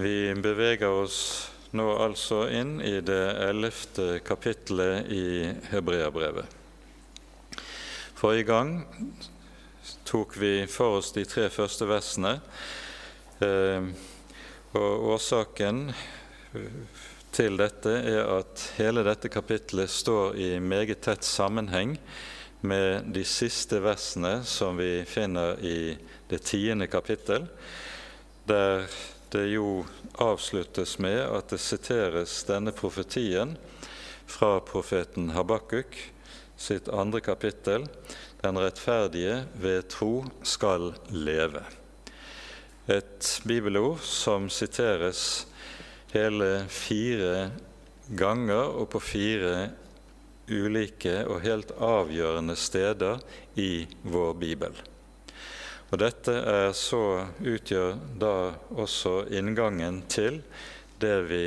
Vi beveger oss nå altså inn i det ellevte kapittelet i Hebreabrevet. Forrige gang tok vi for oss de tre første versene, eh, og årsaken til dette er at hele dette kapittelet står i meget tett sammenheng med de siste versene som vi finner i det tiende kapittel, der det jo avsluttes med at det siteres denne profetien fra profeten Habakuk sitt andre kapittel, 'Den rettferdige ved tro skal leve'. Et bibelord som siteres hele fire ganger og på fire ulike og helt avgjørende steder i vår bibel. Og Dette er så utgjør da også inngangen til det vi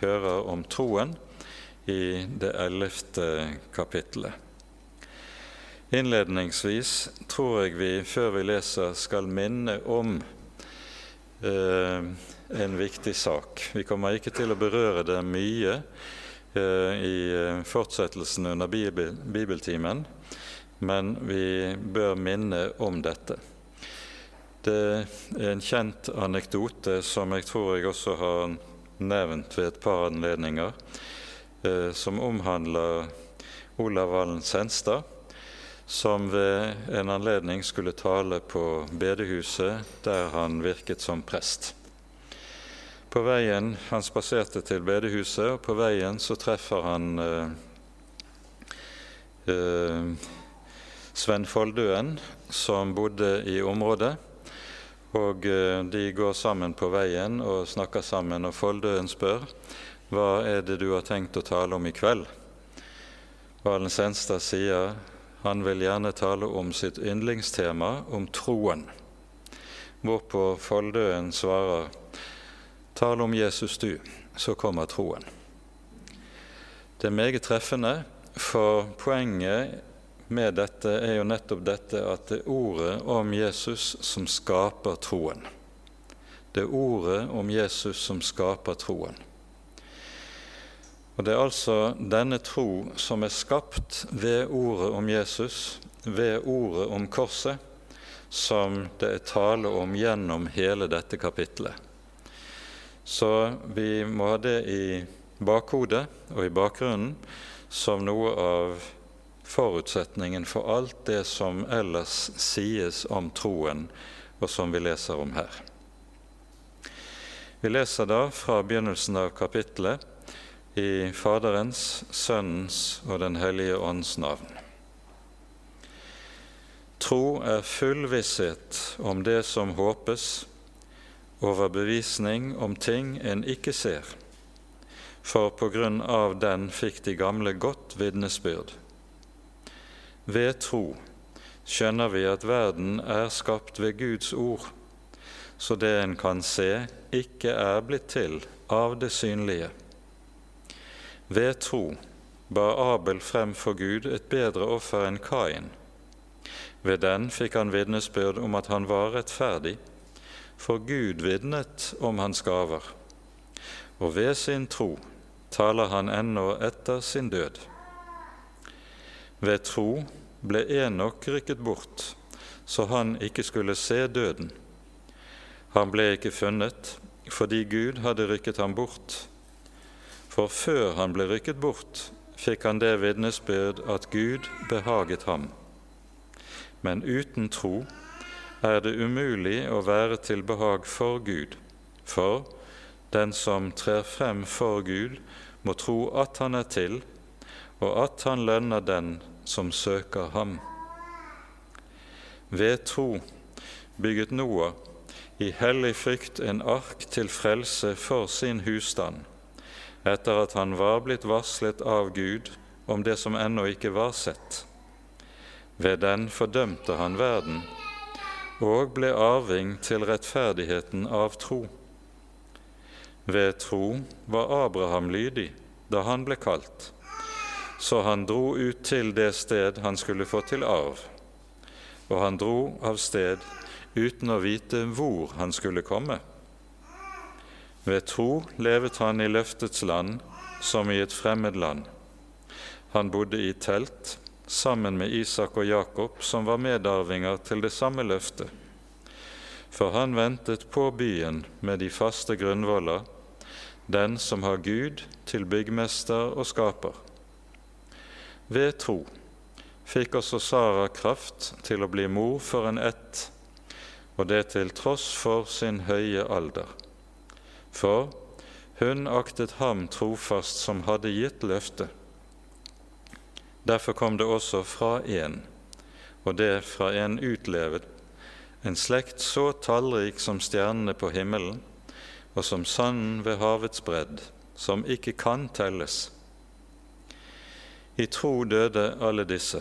hører om troen i det ellevte kapittelet. Innledningsvis tror jeg vi før vi leser, skal minne om eh, en viktig sak. Vi kommer ikke til å berøre det mye eh, i fortsettelsen under bibeltimen, men vi bør minne om dette. Det er en kjent anekdote som jeg tror jeg også har nevnt ved et par anledninger, eh, som omhandler Olav Valen Senstad, som ved en anledning skulle tale på bedehuset der han virket som prest. På veien, Han spaserte til bedehuset, og på veien så treffer han eh, eh, Sven Foldøen, som bodde i området. Og eh, de går sammen på veien og snakker sammen, og Foldøen spør hva er det du har tenkt å tale om i kveld. Valen Senstad sier han vil gjerne tale om sitt yndlingstema, om troen. Hvorpå Foldøen svarer tal om Jesus du, så kommer troen. Det er meget treffende, for poenget med dette er jo nettopp dette at det er ordet om Jesus som skaper troen. Det er ordet om Jesus som skaper troen. Og Det er altså denne tro som er skapt ved ordet om Jesus, ved ordet om korset, som det er tale om gjennom hele dette kapittelet. Så vi må ha det i bakhodet og i bakgrunnen som noe av forutsetningen for alt det som ellers sies om troen, og som vi leser om her. Vi leser da fra begynnelsen av kapittelet i Faderens, Sønnens og Den hellige ånds navn. Tro er full visshet om det som håpes, overbevisning om ting en ikke ser, for på grunn av den fikk de gamle godt vitnesbyrd. Ved tro skjønner vi at verden er skapt ved Guds ord, så det en kan se, ikke er blitt til av det synlige. Ved tro bar Abel frem for Gud et bedre offer enn Kain. Ved den fikk han vitnesbyrd om at han var rettferdig, for Gud vitnet om hans gaver. Og ved sin tro taler han ennå etter sin død. Ved tro ble Enok rykket bort, så han ikke skulle se døden. Han ble ikke funnet fordi Gud hadde rykket ham bort. For før han ble rykket bort, fikk han det vitnesbyrd at Gud behaget ham. Men uten tro er det umulig å være til behag for Gud, for den som trer frem for Gud, må tro at han er til, og at han lønner den som søker ham. Ved tro bygget Noah i hellig frykt en ark til frelse for sin husstand, etter at han var blitt varslet av Gud om det som ennå ikke var sett. Ved den fordømte han verden og ble arving til rettferdigheten av tro. Ved tro var Abraham lydig da han ble kalt så han dro ut til det sted han skulle få til arv. Og han dro av sted uten å vite hvor han skulle komme. Ved tro levet han i løftets land som i et fremmed land. Han bodde i telt sammen med Isak og Jakob, som var medarvinger til det samme løftet. For han ventet på byen med de faste grunnvoller, den som har Gud til byggmester og skaper. Ved tro fikk også Sara kraft til å bli mor for en ett, og det til tross for sin høye alder. For hun aktet ham trofast som hadde gitt løftet. Derfor kom det også fra én, og det fra en utlevet, en slekt så tallrik som stjernene på himmelen, og som sanden ved havets bredd, som ikke kan telles. I tro døde alle disse,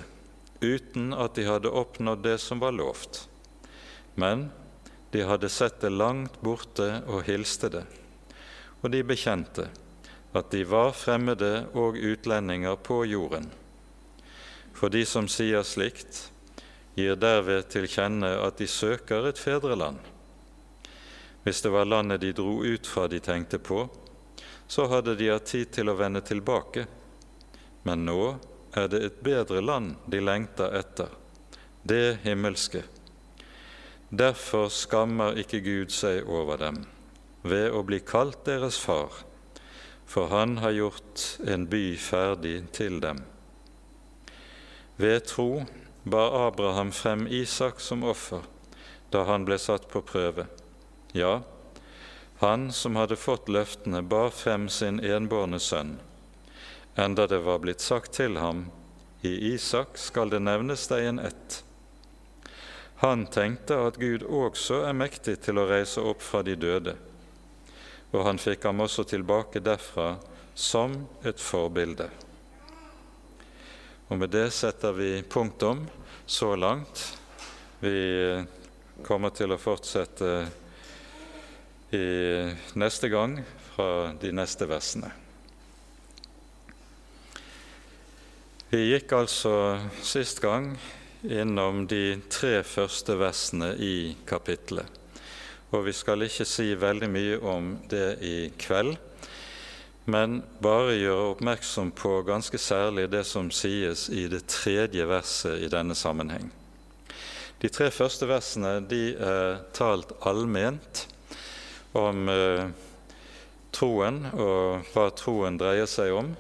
uten at de hadde oppnådd det som var lovt. Men de hadde sett det langt borte og hilste det, og de bekjente at de var fremmede og utlendinger på jorden. For de som sier slikt, gir derved til kjenne at de søker et fedreland. Hvis det var landet de dro ut fra de tenkte på, så hadde de hatt tid til å vende tilbake. Men nå er det et bedre land de lengter etter, det himmelske. Derfor skammer ikke Gud seg over dem ved å bli kalt deres far, for han har gjort en by ferdig til dem. Ved tro bar Abraham frem Isak som offer da han ble satt på prøve. Ja, han som hadde fått løftene, bar frem sin enbårne sønn enda det var blitt sagt til ham, i Isak skal det nevnes deg en ett. Han tenkte at Gud også er mektig til å reise opp fra de døde, og han fikk ham også tilbake derfra som et forbilde. Og med det setter vi punktum så langt. Vi kommer til å fortsette i neste gang fra de neste versene. Vi gikk altså sist gang innom de tre første versene i kapittelet. Og vi skal ikke si veldig mye om det i kveld, men bare gjøre oppmerksom på ganske særlig det som sies i det tredje verset i denne sammenheng. De tre første versene de er talt allment om eh, troen og hva troen dreier seg om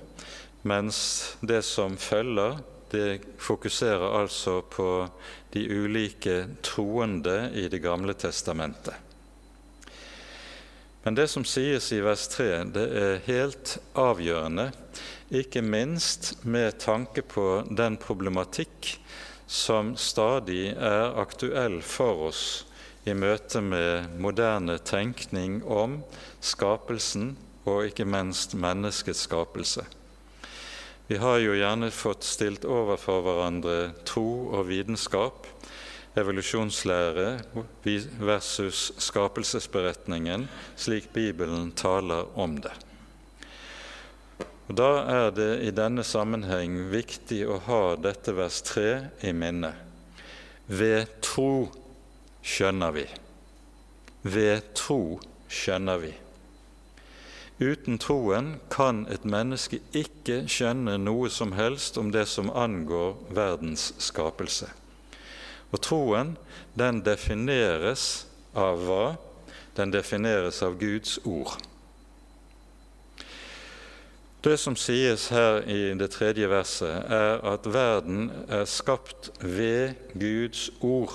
mens det som følger, det fokuserer altså på de ulike troende i Det gamle testamentet. Men det som sies i vers 3, det er helt avgjørende, ikke minst med tanke på den problematikk som stadig er aktuell for oss i møte med moderne tenkning om skapelsen og ikke minst menneskets skapelse. Vi har jo gjerne fått stilt overfor hverandre tro og vitenskap, evolusjonslære versus skapelsesberetningen, slik Bibelen taler om det. Og Da er det i denne sammenheng viktig å ha dette vers 3 i minne. Ved tro skjønner vi. Ved tro skjønner vi. Uten troen kan et menneske ikke skjønne noe som helst om det som angår verdens skapelse. Og troen, den defineres av hva? Den defineres av Guds ord. Det som sies her i det tredje verset, er at verden er skapt ved Guds ord,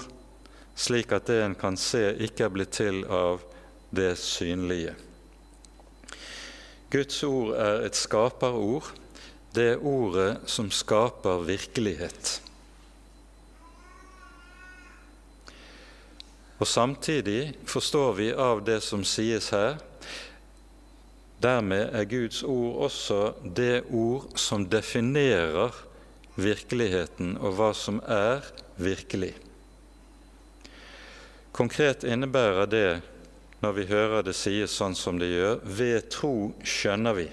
slik at det en kan se, ikke er blitt til av det synlige. Guds ord er et skaperord, det er ordet som skaper virkelighet. Og Samtidig forstår vi av det som sies her, dermed er Guds ord også det ord som definerer virkeligheten og hva som er virkelig. Konkret innebærer det når vi hører det sies sånn som det gjør, ved tro skjønner vi,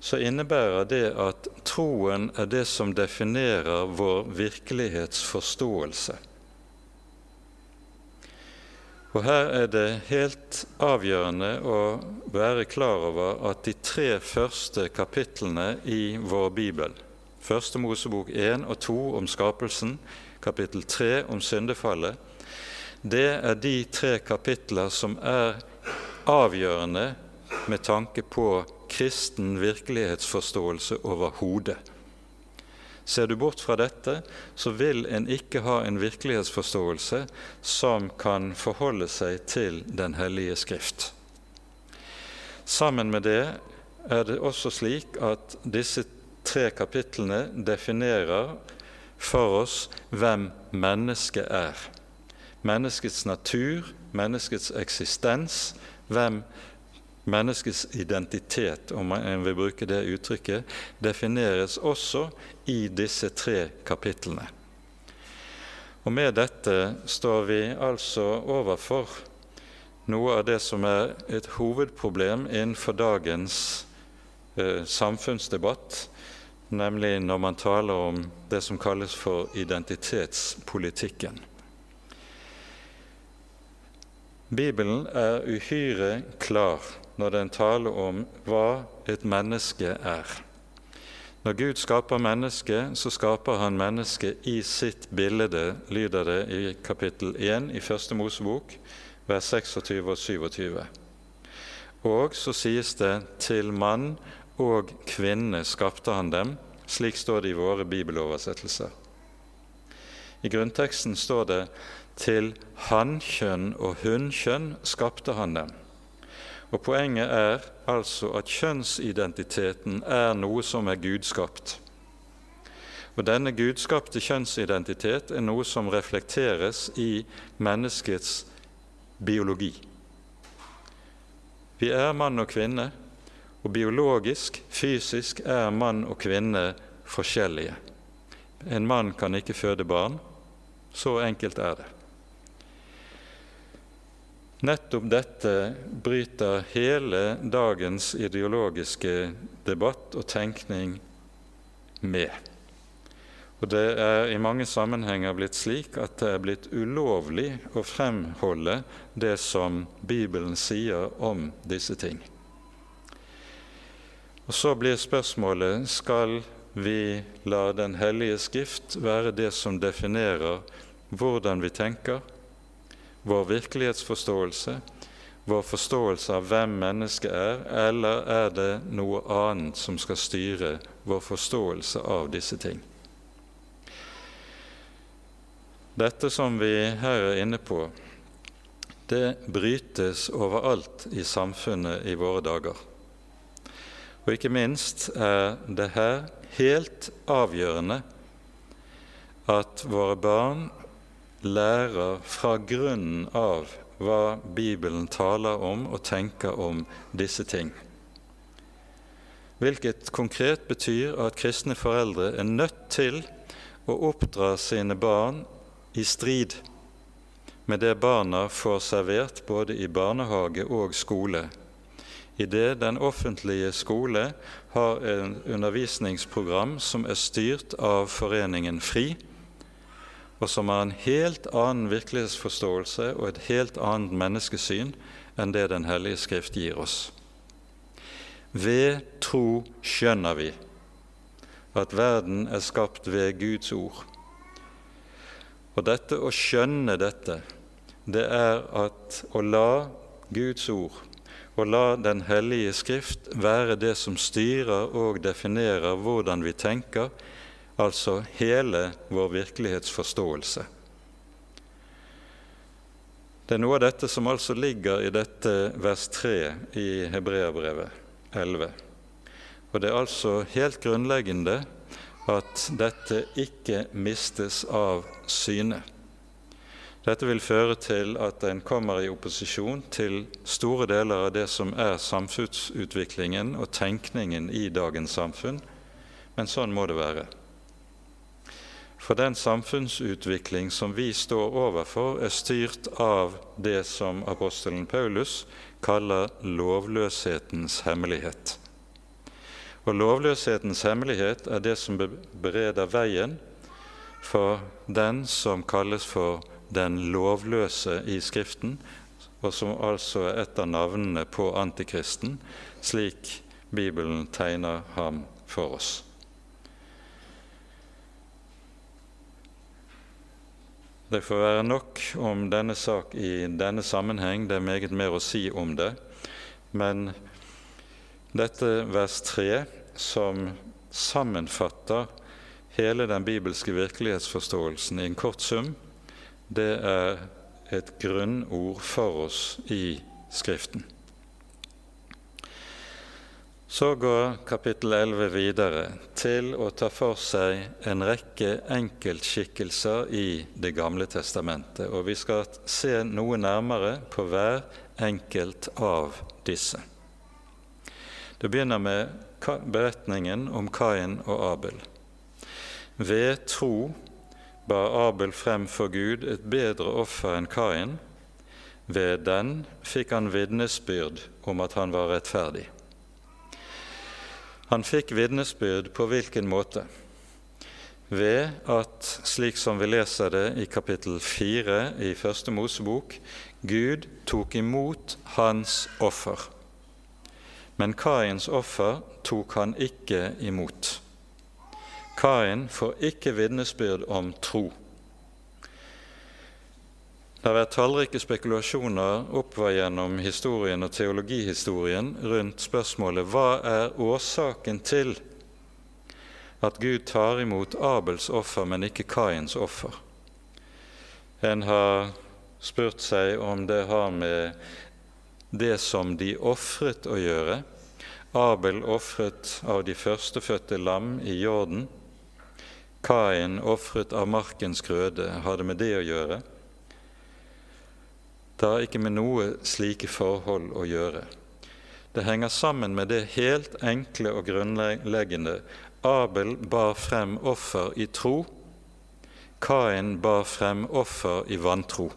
så innebærer det at troen er det som definerer vår virkelighetsforståelse. Og Her er det helt avgjørende å være klar over at de tre første kapitlene i vår bibel, Første Mosebok 1 og 2 om skapelsen, kapittel 3 om syndefallet, det er de tre kapitler som er avgjørende med tanke på kristen virkelighetsforståelse overhodet. Ser du bort fra dette, så vil en ikke ha en virkelighetsforståelse som kan forholde seg til Den hellige Skrift. Sammen med det er det også slik at disse tre kapitlene definerer for oss hvem mennesket er. Menneskets natur, menneskets eksistens, hvem Menneskets identitet, om en vil bruke det uttrykket, defineres også i disse tre kapitlene. Og Med dette står vi altså overfor noe av det som er et hovedproblem innenfor dagens eh, samfunnsdebatt, nemlig når man taler om det som kalles for identitetspolitikken. Bibelen er uhyre klar når den taler om hva et menneske er. Når Gud skaper mennesket, så skaper han mennesket i sitt bilde, lyder det i kapittel 1 i Første Mosebok, vers 26 og 27. Og så sies det 'til mann og kvinne skapte han dem'. Slik står det i våre bibeloversettelser. I grunnteksten står det 'til hannkjønn og hunnkjønn skapte han dem'. Og Poenget er altså at kjønnsidentiteten er noe som er gudskapt. Og Denne gudskapte kjønnsidentitet er noe som reflekteres i menneskets biologi. Vi er mann og kvinne, og biologisk, fysisk, er mann og kvinne forskjellige. En mann kan ikke føde barn. Så enkelt er det. Nettopp dette bryter hele dagens ideologiske debatt og tenkning med. Og Det er i mange sammenhenger blitt slik at det er blitt ulovlig å fremholde det som Bibelen sier om disse ting. Og Så blir spørsmålet skal vi la Den hellige skrift være det som definerer hvordan vi tenker, vår virkelighetsforståelse, vår forståelse av hvem mennesket er, eller er det noe annet som skal styre vår forståelse av disse ting? Dette som vi her er inne på, det brytes overalt i samfunnet i våre dager. Og ikke minst er det her helt avgjørende at våre barn lærer fra grunnen av hva Bibelen taler om og tenker om disse ting. Hvilket konkret betyr at kristne foreldre er nødt til å oppdra sine barn i strid med det barna får servert både i barnehage og skole, idet den offentlige skole har en undervisningsprogram som er styrt av Foreningen FRI, og som har en helt annen virkelighetsforståelse og et helt annet menneskesyn enn det Den hellige Skrift gir oss. Ved tro skjønner vi at verden er skapt ved Guds ord. Og dette å skjønne dette, det er at å la Guds ord og la Den hellige Skrift være det som styrer og definerer hvordan vi tenker, altså hele vår virkelighetsforståelse. Det er noe av dette som altså ligger i dette vers 3 i Hebreabrevet 11. Og det er altså helt grunnleggende at dette ikke mistes av syne. Dette vil føre til at en kommer i opposisjon til store deler av det som er samfunnsutviklingen og tenkningen i dagens samfunn, men sånn må det være. For den samfunnsutvikling som vi står overfor, er styrt av det som apostelen Paulus kaller lovløshetens hemmelighet. Og lovløshetens hemmelighet er det som bereder veien for den som kalles for den lovløse i Skriften, og som altså er et av navnene på antikristen, slik Bibelen tegner ham for oss. Det får være nok om denne sak i denne sammenheng. Det er meget mer å si om det. Men dette vers 3, som sammenfatter hele den bibelske virkelighetsforståelsen i en kort sum, det er et grunnord for oss i Skriften. Så går kapittel 11 videre til å ta for seg en rekke enkeltskikkelser i Det gamle testamentet, og vi skal se noe nærmere på hver enkelt av disse. Det begynner med beretningen om Kain og Abel. Ved tro bar Abel frem for Gud et bedre offer enn Kain. Ved den fikk han vitnesbyrd om at han var rettferdig. Han fikk vitnesbyrd på hvilken måte? Ved at, slik som vi leser det i kapittel 4 i Første Mosebok, Gud tok imot hans offer. Men Kains offer tok han ikke imot. Kain får ikke vitnesbyrd om tro. Har vært tallrike spekulasjoner oppover gjennom historien og teologihistorien rundt spørsmålet hva er årsaken til at Gud tar imot Abels offer, men ikke Kains offer. En har spurt seg om det har med det som de ofret å gjøre. Abel ofret av de førstefødte lam i Jorden. Kain ofret av markens grøde. Har det med det å gjøre? Det har ikke med noe slike forhold å gjøre. Det henger sammen med det helt enkle og grunnleggende. Abel bar frem offer i tro. Kain bar frem offer i vantro.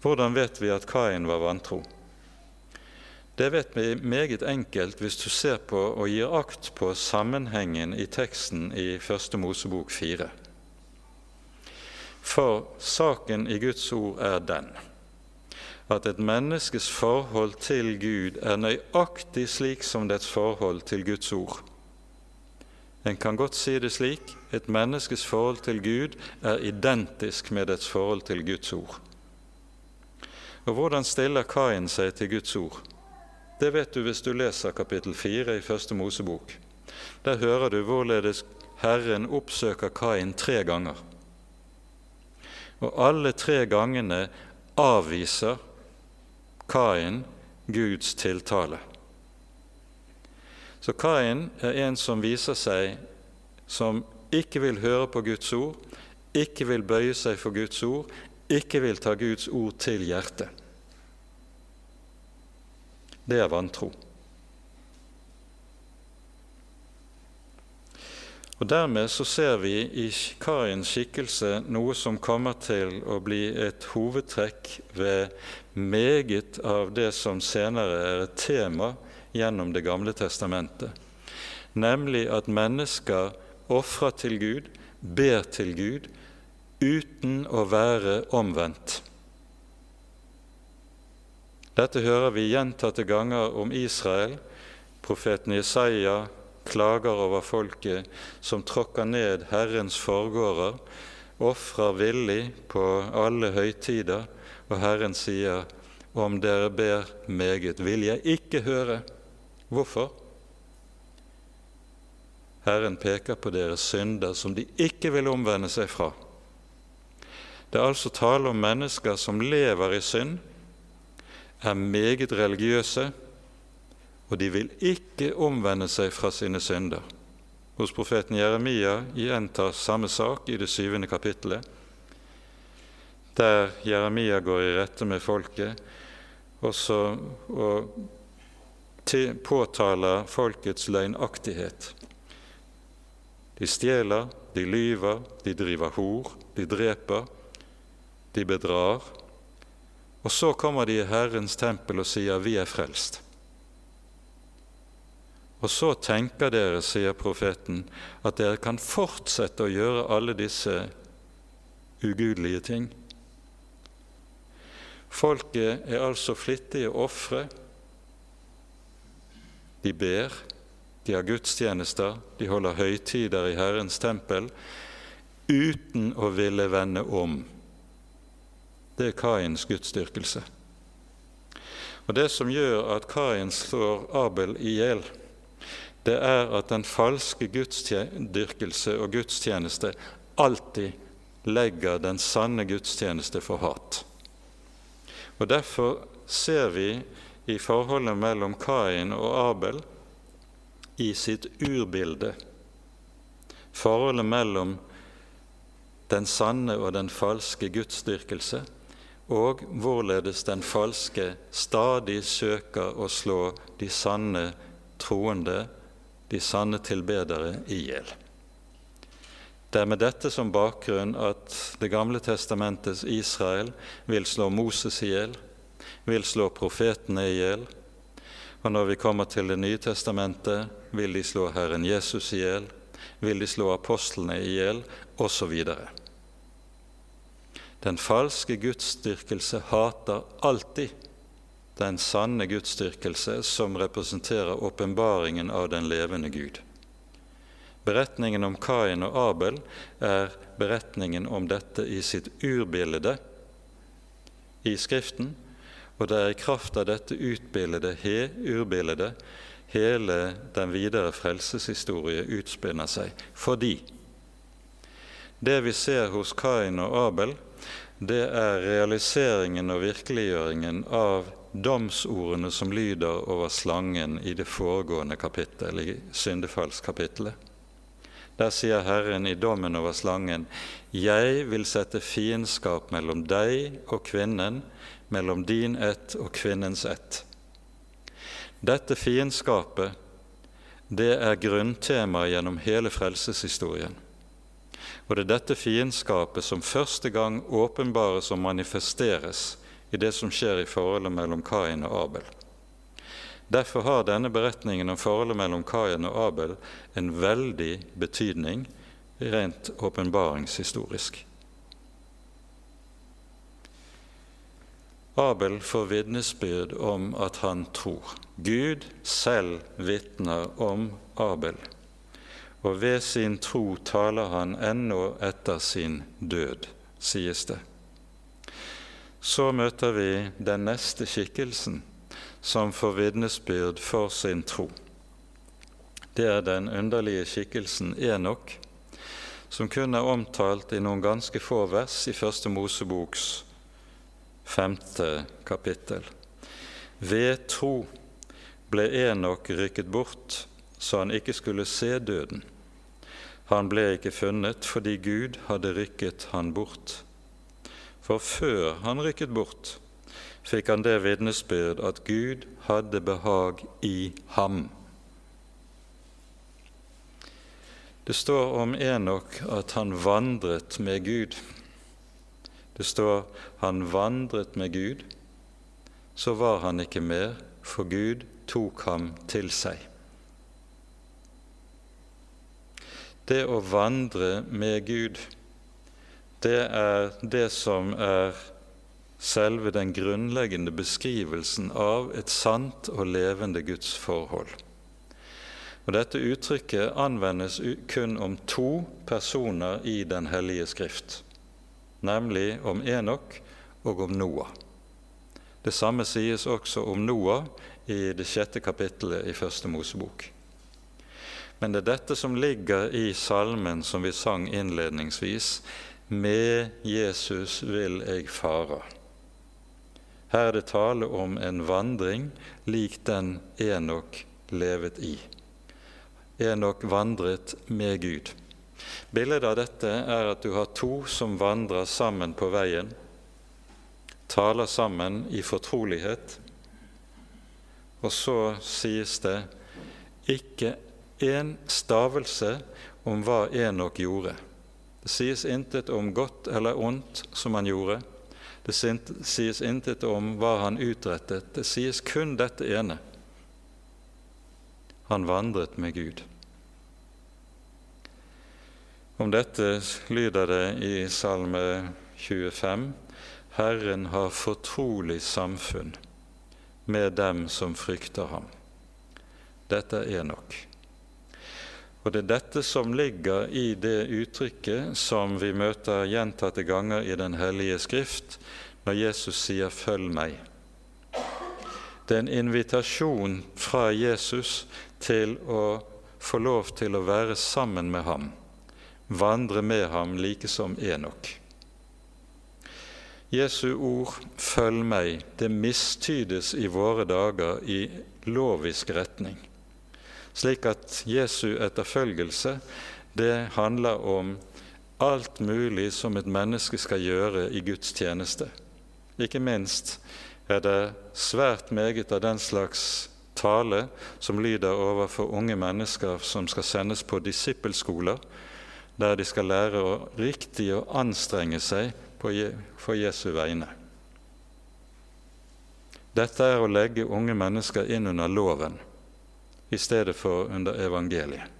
Hvordan vet vi at Kain var vantro? Det vet vi meget enkelt hvis du ser på og gir akt på sammenhengen i teksten i Første Mosebok 4. For saken i Guds ord er den at et menneskes forhold til Gud er nøyaktig slik som dets forhold til Guds ord. En kan godt si det slik et menneskes forhold til Gud er identisk med dets forhold til Guds ord. Og Hvordan stiller Kain seg til Guds ord? Det vet du hvis du leser kapittel 4 i Første Mosebok. Der hører du hvorledes Herren oppsøker Kain tre ganger. Og alle tre gangene avviser Kain Guds tiltale. Så Kain er en som viser seg som ikke vil høre på Guds ord, ikke vil bøye seg for Guds ord, ikke vil ta Guds ord til hjertet. Det er vantro. Og Dermed så ser vi i Kains skikkelse noe som kommer til å bli et hovedtrekk ved meget av det som senere er et tema gjennom Det gamle testamentet, nemlig at mennesker ofrer til Gud, ber til Gud, uten å være omvendt. Dette hører vi gjentatte ganger om Israel. Profeten Jesaja klager over folket som tråkker ned Herrens forgårder, ofrer villig på alle høytider, og Herren sier, om dere ber meget, vil jeg ikke høre. Hvorfor? Herren peker på deres synder som de ikke vil omvende seg fra. Det er altså tale om mennesker som lever i synd, er meget religiøse, og de vil ikke omvende seg fra sine synder. Hos profeten Jeremia gjentas samme sak i det syvende kapittelet, der Jeremia går i rette med folket også, og påtaler folkets løgnaktighet. De stjeler, de lyver, de driver hor, de dreper, de bedrar. Og så kommer de i Herrens tempel og sier 'Vi er frelst'. Og så tenker dere, sier profeten, at dere kan fortsette å gjøre alle disse ugudelige ting Folket er altså flittige ofre. De ber, de har gudstjenester, de holder høytider i Herrens tempel, uten å ville vende om. Det er Kains gudsdyrkelse. Og Det som gjør at Kain slår Abel i hjel, det er at den falske gudsdyrkelse og gudstjeneste alltid legger den sanne gudstjeneste for hat. Og Derfor ser vi i forholdet mellom Kain og Abel i sitt urbilde forholdet mellom den sanne og den falske gudsdyrkelse, og hvorledes den falske stadig søker å slå de sanne troende, de sanne tilbedere, i hjel. Det er med dette som bakgrunn at Det gamle testamentets Israel vil slå Moses i hjel, vil slå profetene i hjel, og når vi kommer til Det nye testamentet, vil de slå Herren Jesus i hjel, vil de slå apostlene i hjel, osv. Den falske gudsdyrkelse hater alltid den sanne gudsdyrkelse som representerer åpenbaringen av den levende Gud. Beretningen om Kain og Abel er beretningen om dette i sitt urbilde i Skriften, og det er i kraft av dette utbildet, he, urbildet, hele den videre frelseshistorie utspinner seg. Fordi det vi ser hos Kain og Abel, det er realiseringen og virkeliggjøringen av domsordene som lyder over slangen i det foregående kapittel, i syndefallskapittelet. Der sier Herren i dommen over slangen, 'Jeg vil sette fiendskap mellom deg og kvinnen, mellom din ett og kvinnens ett'. Dette fiendskapet det er grunntemaet gjennom hele frelseshistorien. Og det er dette fiendskapet som første gang åpenbares og manifesteres i det som skjer i forholdet mellom Kain og Abel. Derfor har denne beretningen om forholdet mellom Kain og Abel en veldig betydning rent åpenbaringshistorisk. Abel får vitnesbyrd om at han tror. Gud selv vitner om Abel og ved sin tro taler han ennå etter sin død, sies det. Så møter vi den neste skikkelsen som får vitnesbyrd for sin tro. Det er den underlige skikkelsen Enok, som kun er omtalt i noen ganske få vers i Første Moseboks femte kapittel. Ved tro ble Enok rykket bort så han ikke skulle se døden. Han ble ikke funnet fordi Gud hadde rykket han bort. For før han rykket bort, fikk han det vitnesbyrd at Gud hadde behag i ham. Det står om Enok at han vandret med Gud. Det står han vandret med Gud. Så var han ikke mer, for Gud tok ham til seg. Det å vandre med Gud, det er det som er selve den grunnleggende beskrivelsen av et sant og levende gudsforhold. Og Dette uttrykket anvendes kun om to personer i Den hellige skrift, nemlig om Enok og om Noah. Det samme sies også om Noah i det sjette kapittelet i Første Mosebok. Men det er dette som ligger i salmen som vi sang innledningsvis. Med Jesus vil jeg fare. Her er det tale om en vandring lik den Enok levet i. Enok vandret med Gud. Bildet av dette er at du har to som vandrer sammen på veien, taler sammen i fortrolighet, og så sies det ikke én stavelse om hva Enok gjorde. Det sies intet om godt eller ondt som han gjorde. Det sies intet om hva han utrettet. Det sies kun dette ene. Han vandret med Gud. Om dette lyder det i Salme 25.: Herren har fortrolig samfunn med dem som frykter ham. Dette er Enok. Og det er dette som ligger i det uttrykket som vi møter gjentatte ganger i Den hellige skrift, når Jesus sier 'følg meg'. Det er en invitasjon fra Jesus til å få lov til å være sammen med ham, vandre med ham like som Enok. Jesu ord 'følg meg' det mistydes i våre dager i lovisk retning, slik at Jesu etterfølgelse det handler om alt mulig som et menneske skal gjøre i Guds tjeneste. Ikke minst er det svært meget av den slags tale som lyder overfor unge mennesker som skal sendes på disippelskoler, der de skal lære å riktig å anstrenge seg for Jesu vegne. Dette er å legge unge mennesker inn under loven i stedet for under evangeliet.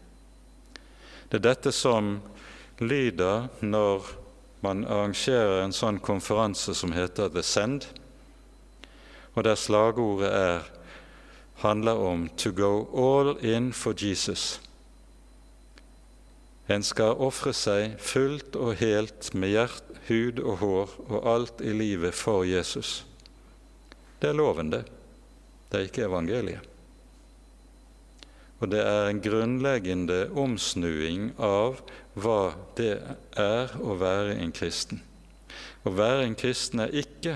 Det er dette som lyder når man arrangerer en sånn konferanse som heter The Send, og der slagordet er, handler om 'to go all in for Jesus'. En skal ofre seg fullt og helt med hjert, hud og hår og alt i livet for Jesus. Det er loven, det. Det er ikke evangeliet. Og det er en grunnleggende omsnuing av hva det er å være en kristen. Å være en kristen er ikke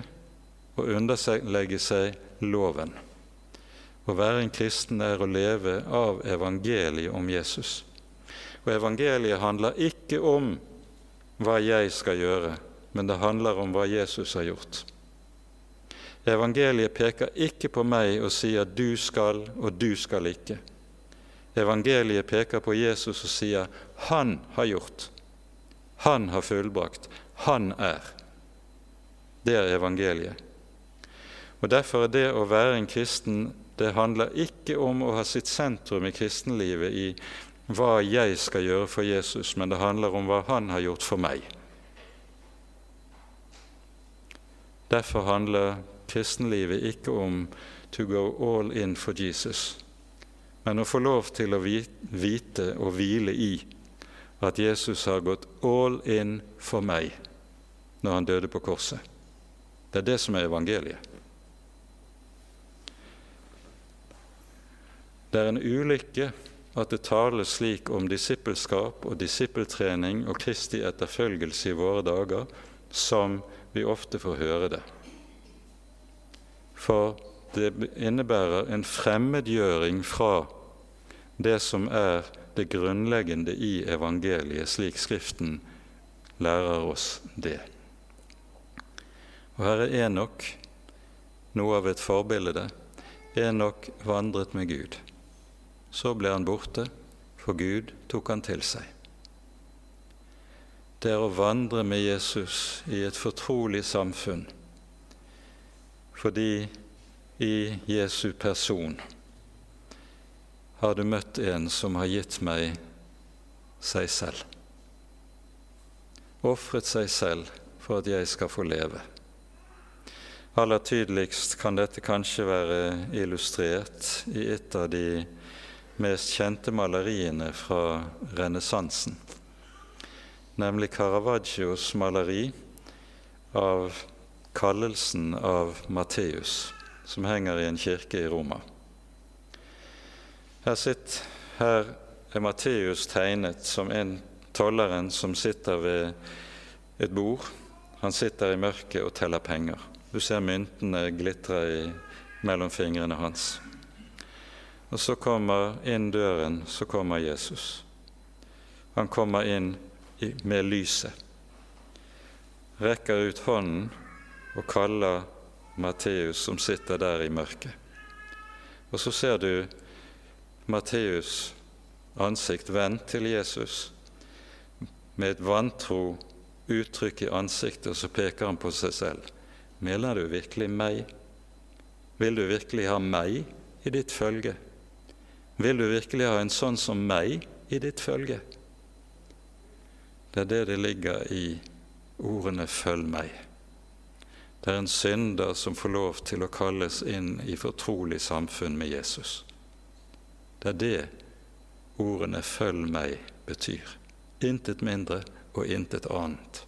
å underlegge seg loven. Å være en kristen er å leve av evangeliet om Jesus. Og evangeliet handler ikke om hva jeg skal gjøre, men det handler om hva Jesus har gjort. Evangeliet peker ikke på meg og sier 'du skal' og 'du skal ikke'. Evangeliet peker på Jesus og sier 'Han har gjort'. Han har fullbrakt. Han er. Det er evangeliet. Og Derfor er det å være en kristen det handler ikke om å ha sitt sentrum i kristenlivet i hva jeg skal gjøre for Jesus, men det handler om hva han har gjort for meg. Derfor handler kristenlivet ikke om to go all in for Jesus, men å få lov til å vite og hvile i at Jesus har gått all in for meg når han døde på korset. Det er det som er evangeliet. Det er en ulykke at det tales slik om disippelskap og disippeltrening og Kristi etterfølgelse i våre dager som vi ofte får høre det. For det innebærer en fremmedgjøring fra det som er det grunnleggende i evangeliet, slik Skriften lærer oss det. Og her er Enok noe av et forbilde. Enok vandret med Gud. Så ble han borte, for Gud tok han til seg. Det er å vandre med Jesus i et fortrolig samfunn, fordi i Jesu person har du møtt en som har gitt meg seg selv. Ofret seg selv for at jeg skal få leve. Aller tydeligst kan dette kanskje være illustrert i et av de mest kjente maleriene fra renessansen, nemlig Caravaggios maleri av kallelsen av Matteus, som henger i en kirke i Roma. Her, sitter, her er Matteus tegnet som en tolleren som sitter ved et bord. Han sitter i mørket og teller penger. Du ser myntene glitre mellom fingrene hans. Og så kommer inn døren, så kommer Jesus. Han kommer inn med lyset, rekker ut hånden og kaller Matteus, som sitter der i mørket. Og så ser du Matteus' ansikt vendt til Jesus med et vantro uttrykk i ansiktet, og så peker han på seg selv. Mener du virkelig meg? Vil du virkelig ha meg i ditt følge? Vil du virkelig ha en sånn som meg i ditt følge? Det er det det ligger i ordene 'følg meg'. Det er en synder som får lov til å kalles inn i fortrolig samfunn med Jesus. Det er det ordene 'følg meg' betyr. Intet mindre og intet annet.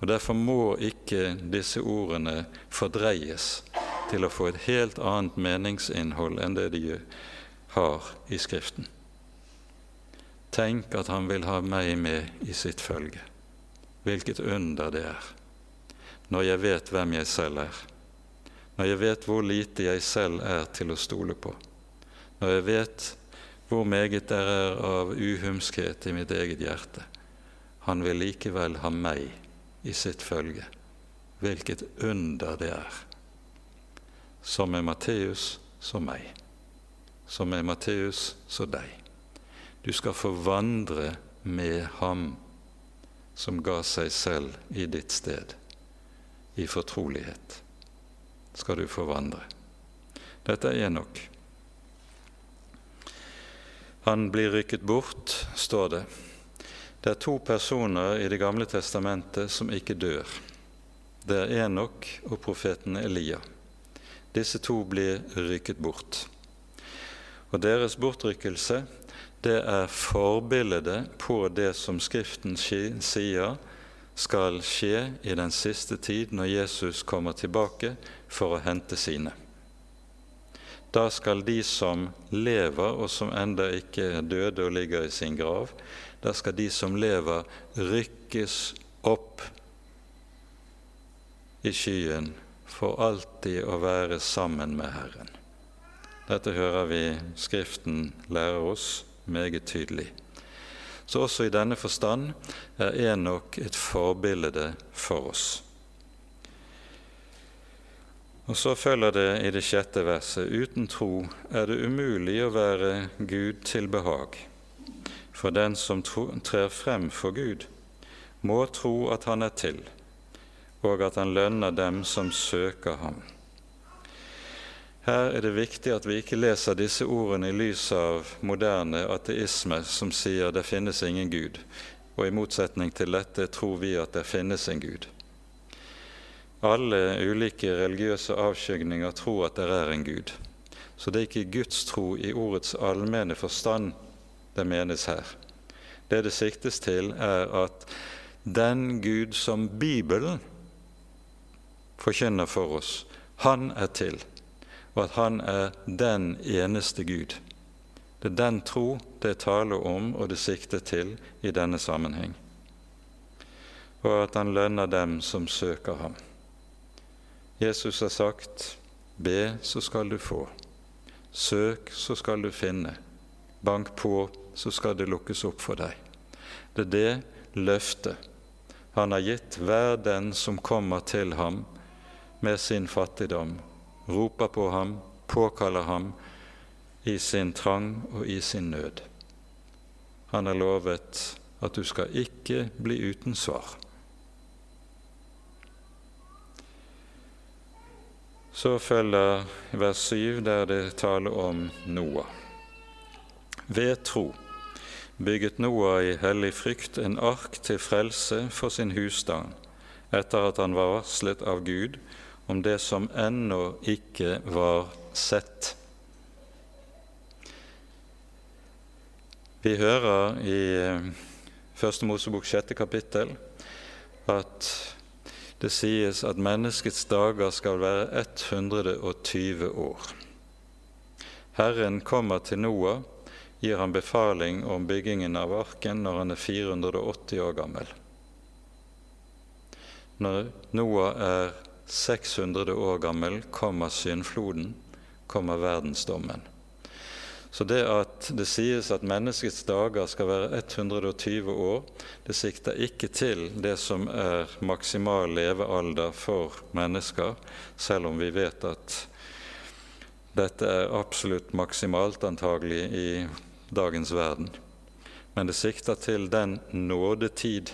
Og Derfor må ikke disse ordene fordreies til å få et helt annet meningsinnhold enn det de har i Skriften. Tenk at han vil ha meg med i sitt følge. Hvilket under det er, når jeg vet hvem jeg selv er, når jeg vet hvor lite jeg selv er til å stole på, når jeg vet hvor meget det er av uhumskhet i mitt eget hjerte. Han vil likevel ha meg i sitt følge. Hvilket under det er. Som er Matteus, så meg. Som er Matteus, så deg. Du skal få vandre med ham som ga seg selv i ditt sted. I fortrolighet skal du få vandre. Dette er Enok. Han blir rykket bort, står det. Det er to personer i Det gamle testamentet som ikke dør. Det er Enok og profeten Elia. Disse to blir rykket bort. Og Deres bortrykkelse det er forbildet på det som Skriften sier skal skje i den siste tid når Jesus kommer tilbake for å hente sine. Da skal de som lever, og som enda ikke er døde og ligger i sin grav, da skal de som lever, rykkes opp i skyen for alltid å være sammen med Herren. Dette hører vi Skriften lærer oss meget tydelig. Så også i denne forstand er Enok et forbilde for oss. Og så følger det i det sjette verset uten tro er det umulig å være Gud til behag. For den som trer frem for Gud, må tro at han er til, og at han lønner dem som søker ham. Her er det viktig at vi ikke leser disse ordene i lys av moderne ateisme som sier det finnes ingen Gud, og i motsetning til dette tror vi at det finnes en Gud. Alle ulike religiøse avskygninger tror at det er en Gud. Så det er ikke Guds tro i ordets allmenne forstand det menes her. Det det siktes til, er at den Gud som Bibelen forkynner for oss, han er til, og at han er den eneste Gud. Det er den tro det taler om og det sikter til i denne sammenheng, og at han lønner dem som søker ham. Jesus har sagt, 'Be, så skal du få'. Søk, så skal du finne. Bank på, så skal det lukkes opp for deg. Det er det løftet han har gitt hver den som kommer til ham med sin fattigdom, roper på ham, påkaller ham i sin trang og i sin nød. Han har lovet at du skal ikke bli uten svar. Så følger vers 7, der det taler om Noah. Ved tro bygget Noah i hellig frykt en ark til frelse for sin husstand, etter at han var varslet av Gud om det som ennå ikke var sett. Vi hører i eh, Første Mosebok sjette kapittel at det sies at menneskets dager skal være 120 år. Herren kommer til Noah, gir han befaling om byggingen av arken når han er 480 år gammel. Når Noah er 600 år gammel, kommer syndfloden, kommer verdensdommen. Så det at det sies at menneskets dager skal være 120 år, det sikter ikke til det som er maksimal levealder for mennesker, selv om vi vet at dette er absolutt maksimalt antagelig i dagens verden. Men det sikter til den nådetid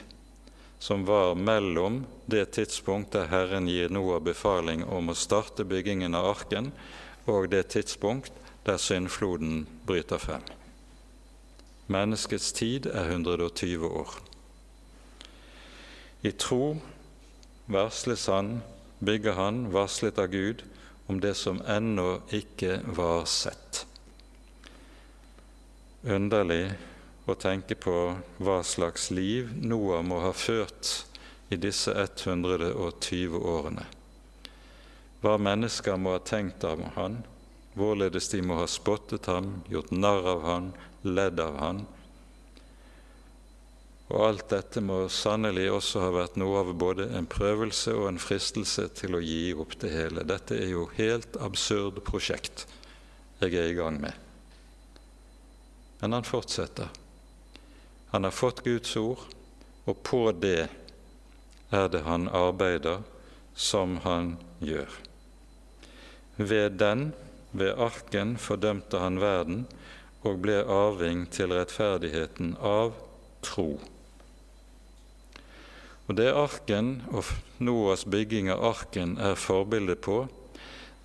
som var mellom det tidspunkt der Herren gir Noah befaling om å starte byggingen av arken, og det tidspunkt der syndfloden bryter frem. Menneskets tid er 120 år. I tro varsles han bygger han, varslet av Gud, om det som ennå ikke var sett. Underlig å tenke på hva slags liv Noah må ha ført i disse 120 årene. Hva mennesker må ha tenkt av han, hvorledes de må ha spottet ham, gjort narr av han, ledd av han. Og alt dette må sannelig også ha vært noe av både en prøvelse og en fristelse til å gi opp det hele. Dette er jo helt absurd prosjekt jeg er i gang med. Men han fortsetter. Han har fått Guds ord, og på det er det han arbeider som han gjør. Ved den ved arken fordømte han verden og ble arving til rettferdigheten av tro. Og Det arken og Noas bygging av arken er forbildet på,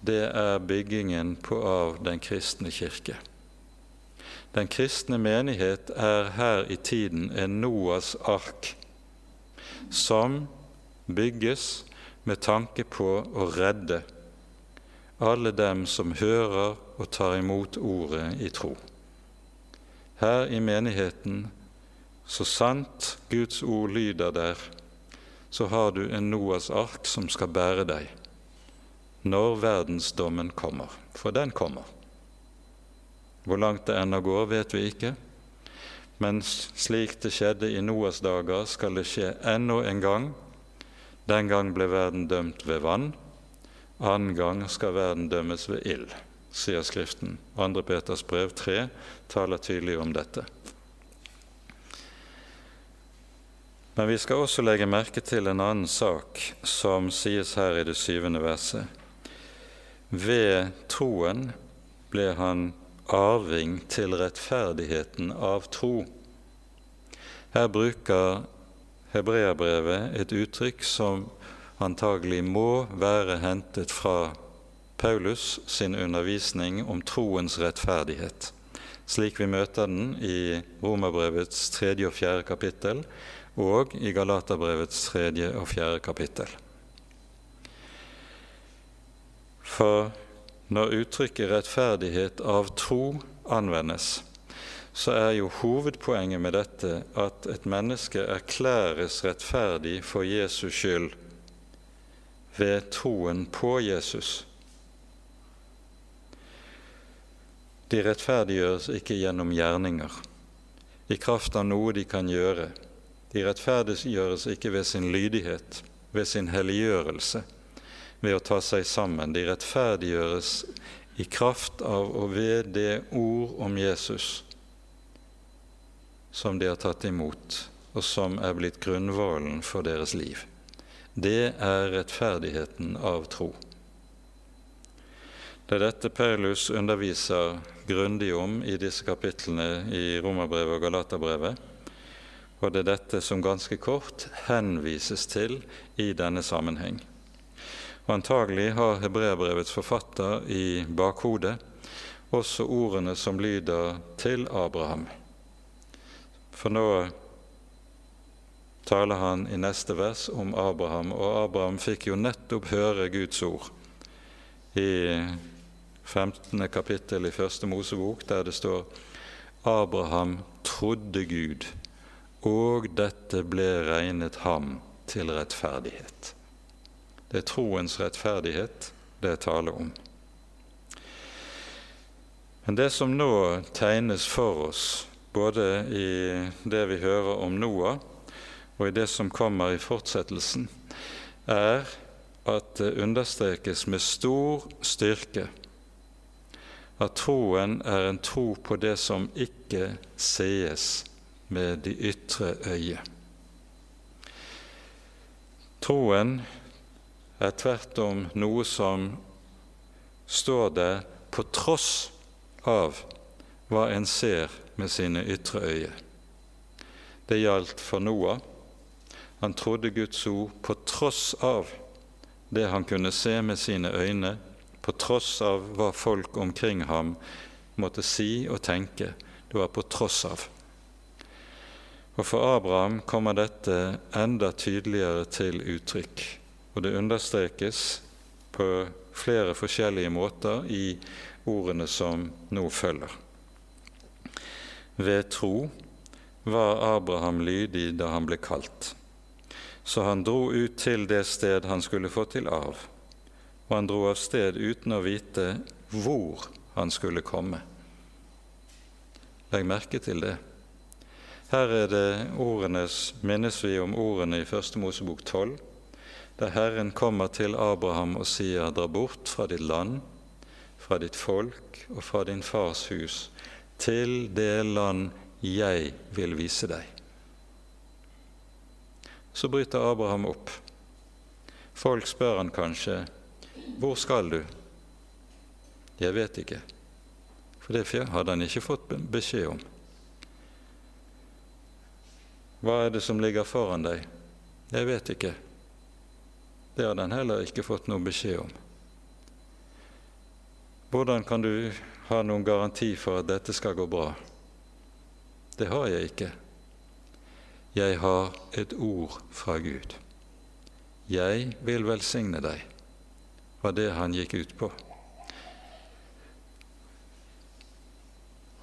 det er byggingen på av den kristne kirke. Den kristne menighet er her i tiden en Noas ark som bygges med tanke på å redde alle dem som hører og tar imot ordet i tro. Her i menigheten, så sant Guds ord lyder der, så har du en Noas ark som skal bære deg når verdensdommen kommer, for den kommer. Hvor langt det ennå går, vet vi ikke, men slik det skjedde i Noas dager, skal det skje ennå en gang. Den gang ble verden dømt ved vann, Annen gang skal verden dømmes ved ild, sier Skriften. 2. Peters brev 3 taler tydelig om dette. Men vi skal også legge merke til en annen sak som sies her i det syvende verset. Ved troen ble han arving til rettferdigheten av tro. Her bruker hebreabrevet et uttrykk som antagelig må være hentet fra Paulus sin undervisning om troens rettferdighet, slik vi møter den i Romerbrevets tredje og fjerde kapittel og i Galaterbrevets tredje og fjerde kapittel. For når uttrykket 'rettferdighet av tro' anvendes, så er jo hovedpoenget med dette at et menneske erklæres rettferdig for Jesus skyld ved troen på Jesus. De rettferdiggjøres ikke gjennom gjerninger, i kraft av noe de kan gjøre. De rettferdiggjøres ikke ved sin lydighet, ved sin helliggjørelse, ved å ta seg sammen. De rettferdiggjøres i kraft av og ved det ord om Jesus som de har tatt imot, og som er blitt grunnvollen for deres liv. Det er rettferdigheten av tro. Det er dette Paulus underviser grundig om i disse kapitlene i Romerbrevet og Galaterbrevet, og det er dette som ganske kort henvises til i denne sammenheng. Og Antagelig har hebreerbrevets forfatter i bakhodet også ordene som lyder 'til Abraham'. For nå taler han i neste vers om Abraham, og Abraham fikk jo nettopp høre Guds ord i 15. kapittel i Første Mosebok, der det står Abraham trodde Gud, og dette ble regnet ham til rettferdighet. Det er troens rettferdighet det er tale om. Men det som nå tegnes for oss, både i det vi hører om Noah, og i det som kommer i fortsettelsen, er at det understrekes med stor styrke at troen er en tro på det som ikke sees med de ytre øye. Troen er tvert om noe som står der på tross av hva en ser med sine ytre øye. Det gjaldt for Noah, han trodde Guds ord på tross av det han kunne se med sine øyne, på tross av hva folk omkring ham måtte si og tenke. Det var på tross av. Og For Abraham kommer dette enda tydeligere til uttrykk og det understrekes på flere forskjellige måter i ordene som nå følger. Ved tro var Abraham lydig da han ble kalt, så han dro ut til det sted han skulle få til arv, og han dro av sted uten å vite hvor han skulle komme. Legg merke til det. Her er det ordenes, minnes vi om ordene i Første Mosebok 12, der Herren kommer til Abraham og sier:" Dra bort fra ditt land, fra ditt folk og fra din fars hus, til det land jeg vil vise deg. Så bryter Abraham opp. Folk spør han kanskje, hvor skal du? Jeg vet ikke, for det hadde han ikke fått beskjed om. Hva er det som ligger foran deg? Jeg vet ikke. Det hadde han heller ikke fått noen beskjed om. Hvordan kan du ha noen garanti for at dette skal gå bra? Det har jeg ikke. Jeg har et ord fra Gud. Jeg vil velsigne deg, var det han gikk ut på.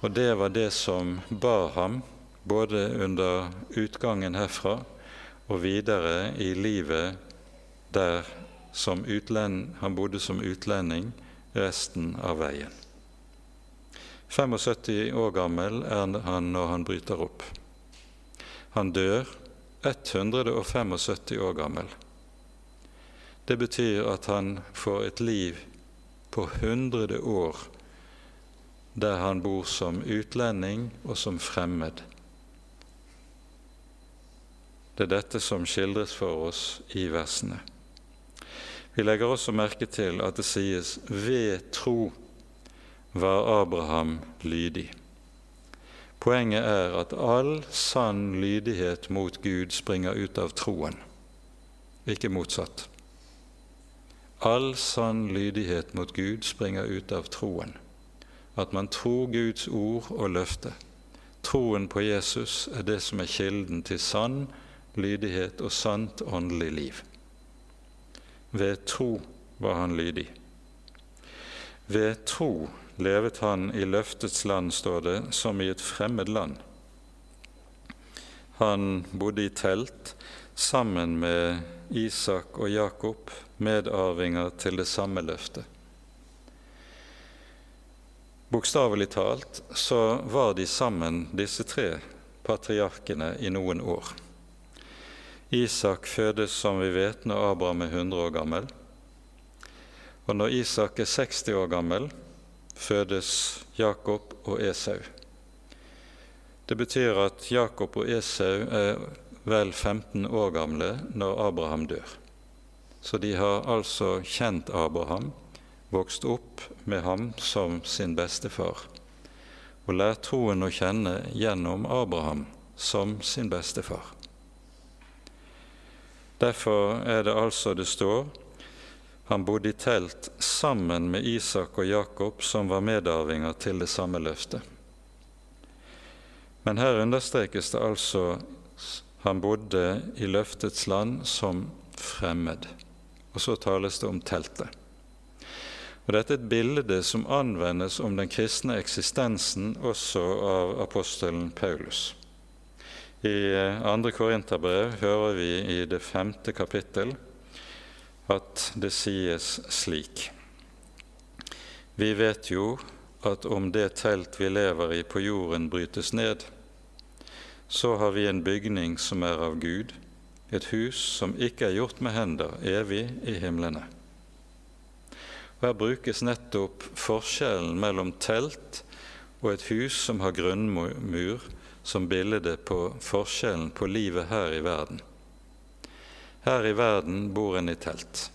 Og det var det som bar ham, både under utgangen herfra og videre i livet der han bodde som utlending resten av veien. 75 år gammel er han når han bryter opp. Han dør 175 år gammel. Det betyr at han får et liv på 100 år der han bor som utlending og som fremmed. Det er dette som skildres for oss i versene. Vi legger også merke til at det sies 'ved tro var Abraham lydig'. Poenget er at all sann lydighet mot Gud springer ut av troen, ikke motsatt. All sann lydighet mot Gud springer ut av troen. At man tror Guds ord og løfte. Troen på Jesus er det som er kilden til sann lydighet og sant åndelig liv. Ved tro var han lydig. Ved tro levet han i løftets land, står det, som i et fremmed land. Han bodde i telt sammen med Isak og Jakob, medarvinger til det samme løftet. Bokstavelig talt så var de sammen, disse tre patriarkene, i noen år. Isak fødes, som vi vet, når Abraham er 100 år gammel. Og når Isak er 60 år gammel, fødes Jakob og Esau. Det betyr at Jakob og Esau er vel 15 år gamle når Abraham dør. Så de har altså kjent Abraham, vokst opp med ham som sin bestefar, og lært troen å kjenne gjennom Abraham som sin bestefar. Derfor er det altså det står han bodde i telt sammen med Isak og Jakob, som var medarvinger til det samme løftet. Men her understrekes det altså han bodde i løftets land som fremmed. Og så tales det om teltet. Og Dette er et bilde som anvendes om den kristne eksistensen også av apostelen Paulus. I andre Korinterbrev hører vi i det femte kapittel at det sies slik. Vi vet jo at om det telt vi lever i på jorden brytes ned, så har vi en bygning som er av Gud, et hus som ikke er gjort med hender, evig i himlene. Og Her brukes nettopp forskjellen mellom telt og et hus som har grunnmur, som bildet på forskjellen på livet her i verden. Her i verden bor en i telt.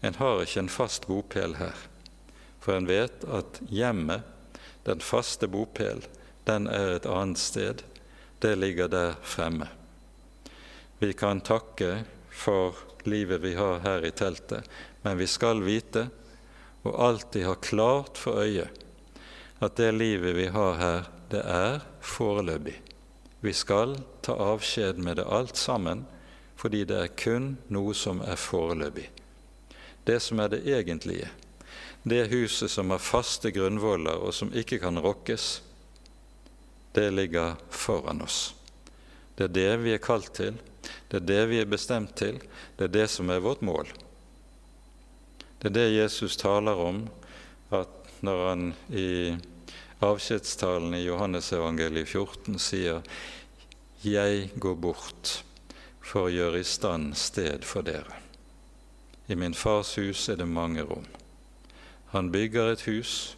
En har ikke en fast bopel her. For en vet at hjemmet, den faste bopel, den er et annet sted. Det ligger der fremme. Vi kan takke for livet vi har her i teltet, men vi skal vite og alltid ha klart for øye at det livet vi har her, det er foreløpig. Vi skal ta avskjed med det alt sammen fordi det er kun noe som er foreløpig. Det som er det egentlige, det huset som har faste grunnvoller og som ikke kan rokkes, det ligger foran oss. Det er det vi er kalt til, det er det vi er bestemt til, det er det som er vårt mål. Det er det Jesus taler om at når han i avskjedstalen i Johannesevangeliet 14 sier 'Jeg går bort for å gjøre i stand sted for dere'. I min fars hus er det mange rom. Han bygger et hus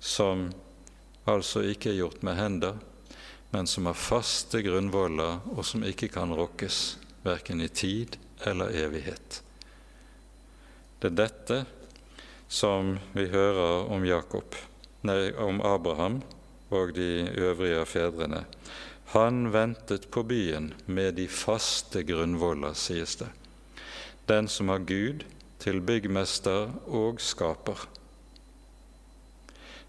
som altså ikke er gjort med hender, men som har faste grunnvoller, og som ikke kan rokkes, verken i tid eller evighet. Det er dette som vi hører om Jakob, nei, om Abraham og de øvrige av fedrene. Han ventet på byen med de faste grunnvoller, sies det. Den som har Gud til byggmester og skaper.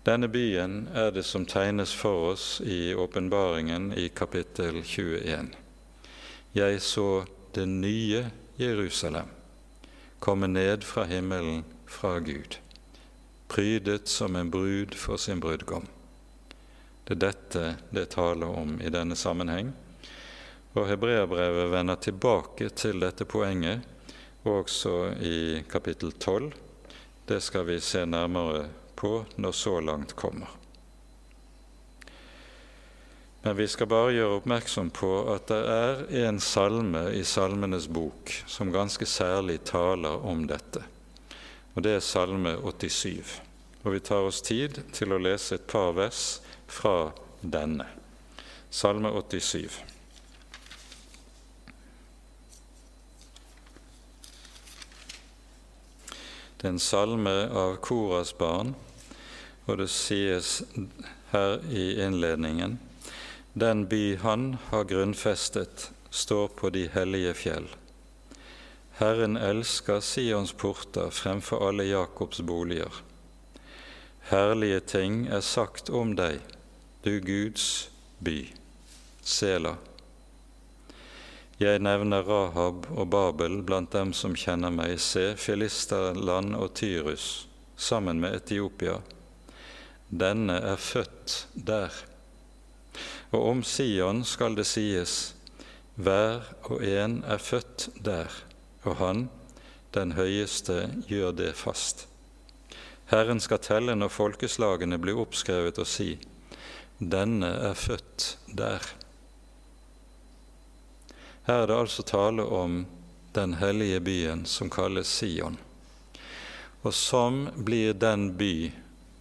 Denne byen er det som tegnes for oss i åpenbaringen i kapittel 21. Jeg så det nye Jerusalem komme ned fra himmelen fra Gud, prydet som en brud for sin brudgom. Det er dette det taler om i denne sammenheng. Og Hebreabrevet vender tilbake til dette poenget også i kapittel 12. Det skal vi se nærmere på når så langt kommer. Men vi skal bare gjøre oppmerksom på at det er en salme i Salmenes bok som ganske særlig taler om dette. Og det er Salme 87. Og vi tar oss tid til å lese et par vers fra denne. Salme 87. Det er en salme av Koras barn, og det sies her i innledningen Den by han har grunnfestet, står på de hellige fjell. Herren elsker Sions porter fremfor alle Jakobs boliger. Herlige ting er sagt om deg, du Guds by. Sela. Jeg nevner Rahab og Babel blant dem som kjenner meg. Se, Filisterland og Tyrus sammen med Etiopia denne er født der. Og om Sion skal det sies, hver og en er født der, og han, den høyeste, gjør det fast. Herren skal telle når folkeslagene blir oppskrevet og si, denne er født der. Her er det altså tale om den hellige byen som kalles Sion, og som blir den by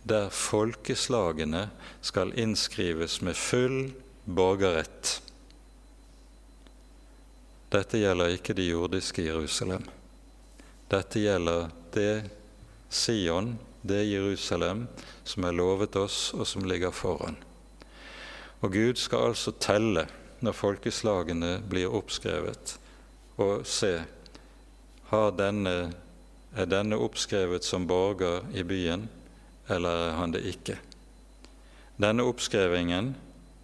der folkeslagene skal innskrives med full borgerrett. Dette gjelder ikke det jordiske Jerusalem. Dette gjelder det Sion, det Jerusalem, som er lovet oss, og som ligger foran. Og Gud skal altså telle når folkeslagene blir oppskrevet, og se denne, er denne oppskrevet som borger i byen, eller er han det ikke? Denne oppskrevingen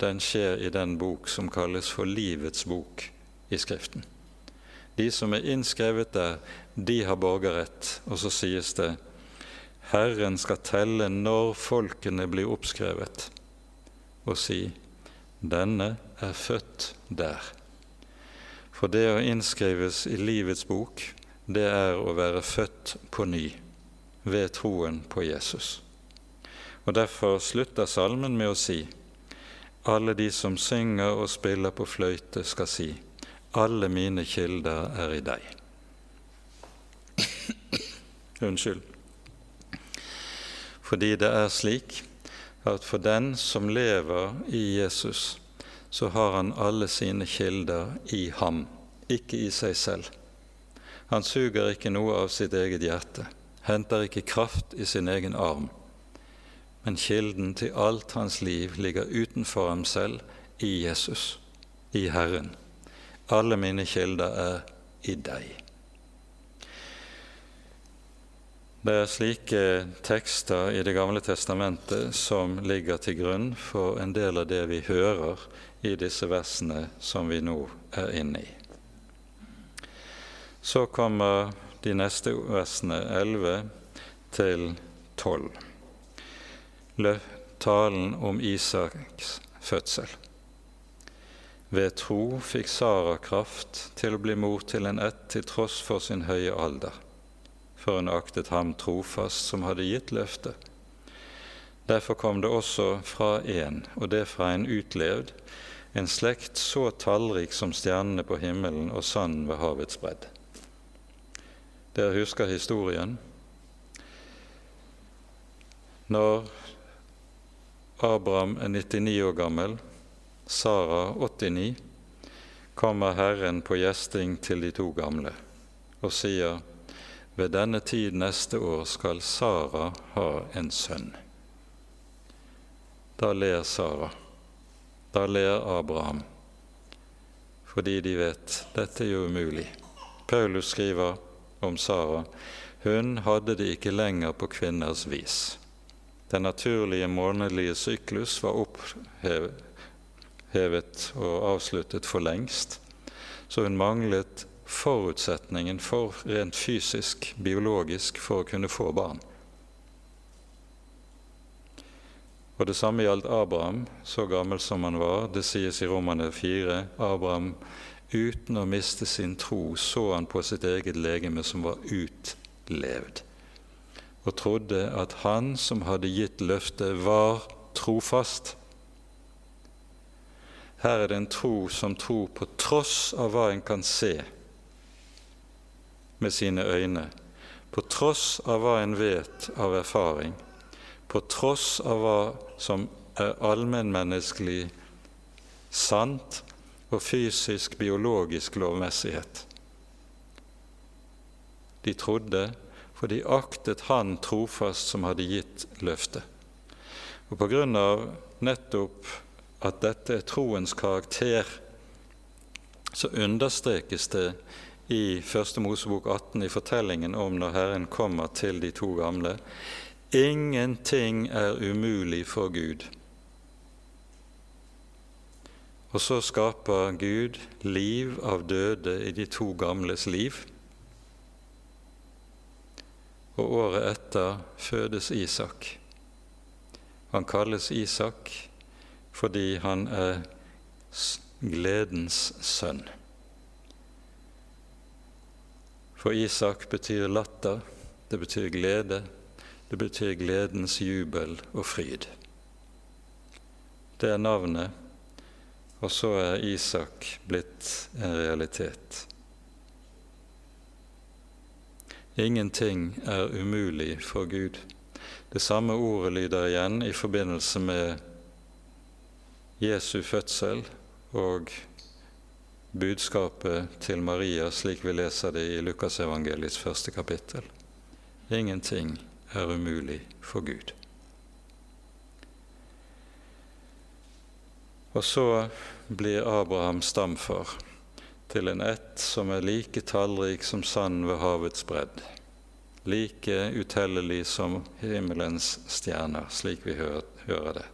den skjer i den bok som kalles for Livets bok i Skriften. De som er innskrevet der, de har borgerrett. Og så sies det Herren skal telle når folkene blir oppskrevet, og si denne er født der. For det å innskrives i livets bok, det er å være født på ny ved troen på Jesus. Og Derfor slutter salmen med å si alle de som synger og spiller på fløyte, skal si alle mine kilder er i deg. Unnskyld. Fordi det er slik at for den som lever i Jesus, så har han alle sine kilder i ham, ikke i seg selv. Han suger ikke noe av sitt eget hjerte, henter ikke kraft i sin egen arm men kilden til alt hans liv ligger utenfor ham selv, i Jesus, i Herren. Alle mine kilder er i deg. Det er slike tekster i Det gamle testamentet som ligger til grunn for en del av det vi hører i disse versene som vi nå er inne i. Så kommer de neste versene 11 til 12. Talen om Isaks fødsel. Ved tro fikk Sara kraft til å bli mor til en ett til tross for sin høye alder, for hun aktet ham trofast som hadde gitt løftet. Derfor kom det også fra en, og det fra en utlevd, en slekt så tallrik som stjernene på himmelen og sanden ved havets bredd. Dere husker historien. Når Abraham er 99 år gammel, Sara 89, kommer Herren på gjesting til de to gamle og sier ved denne tid neste år skal Sara ha en sønn. Da ler Sara. Da ler Abraham, fordi de vet dette er jo umulig. Paulus skriver om Sara hun hadde det ikke lenger på kvinners vis. Den naturlige månedlige syklus var opphevet og avsluttet for lengst, så hun manglet forutsetningen for rent fysisk, biologisk, for å kunne få barn. Og Det samme gjaldt Abraham, så gammel som han var. Det sies i Romane 4. Abraham, uten å miste sin tro, så han på sitt eget legeme som var utlevd og trodde at han som hadde gitt løftet, var trofast. Her er det en tro som tror på tross av hva en kan se med sine øyne, på tross av hva en vet av erfaring, på tross av hva som er allmennmenneskelig sant og fysisk, biologisk lovmessighet. De trodde for de aktet Han trofast som hadde gitt løftet. Og på grunn av nettopp at dette er troens karakter, så understrekes det i Første Mosebok 18 i fortellingen om når Herren kommer til de to gamle. Ingenting er umulig for Gud. Og så skaper Gud liv av døde i de to gamles liv og året etter fødes Isak. Han kalles Isak fordi han er gledens sønn. For Isak betyr latter, det betyr glede, det betyr gledens jubel og fryd. Det er navnet, og så er Isak blitt en realitet. Ingenting er umulig for Gud. Det samme ordet lyder igjen i forbindelse med Jesu fødsel og budskapet til Maria, slik vi leser det i Lukasevangeliets første kapittel. Ingenting er umulig for Gud. Og så blir Abraham stamfar til en ett som er like tallrik som sand ved havets bredd, like utellelig som himmelens stjerner, slik vi hører, det.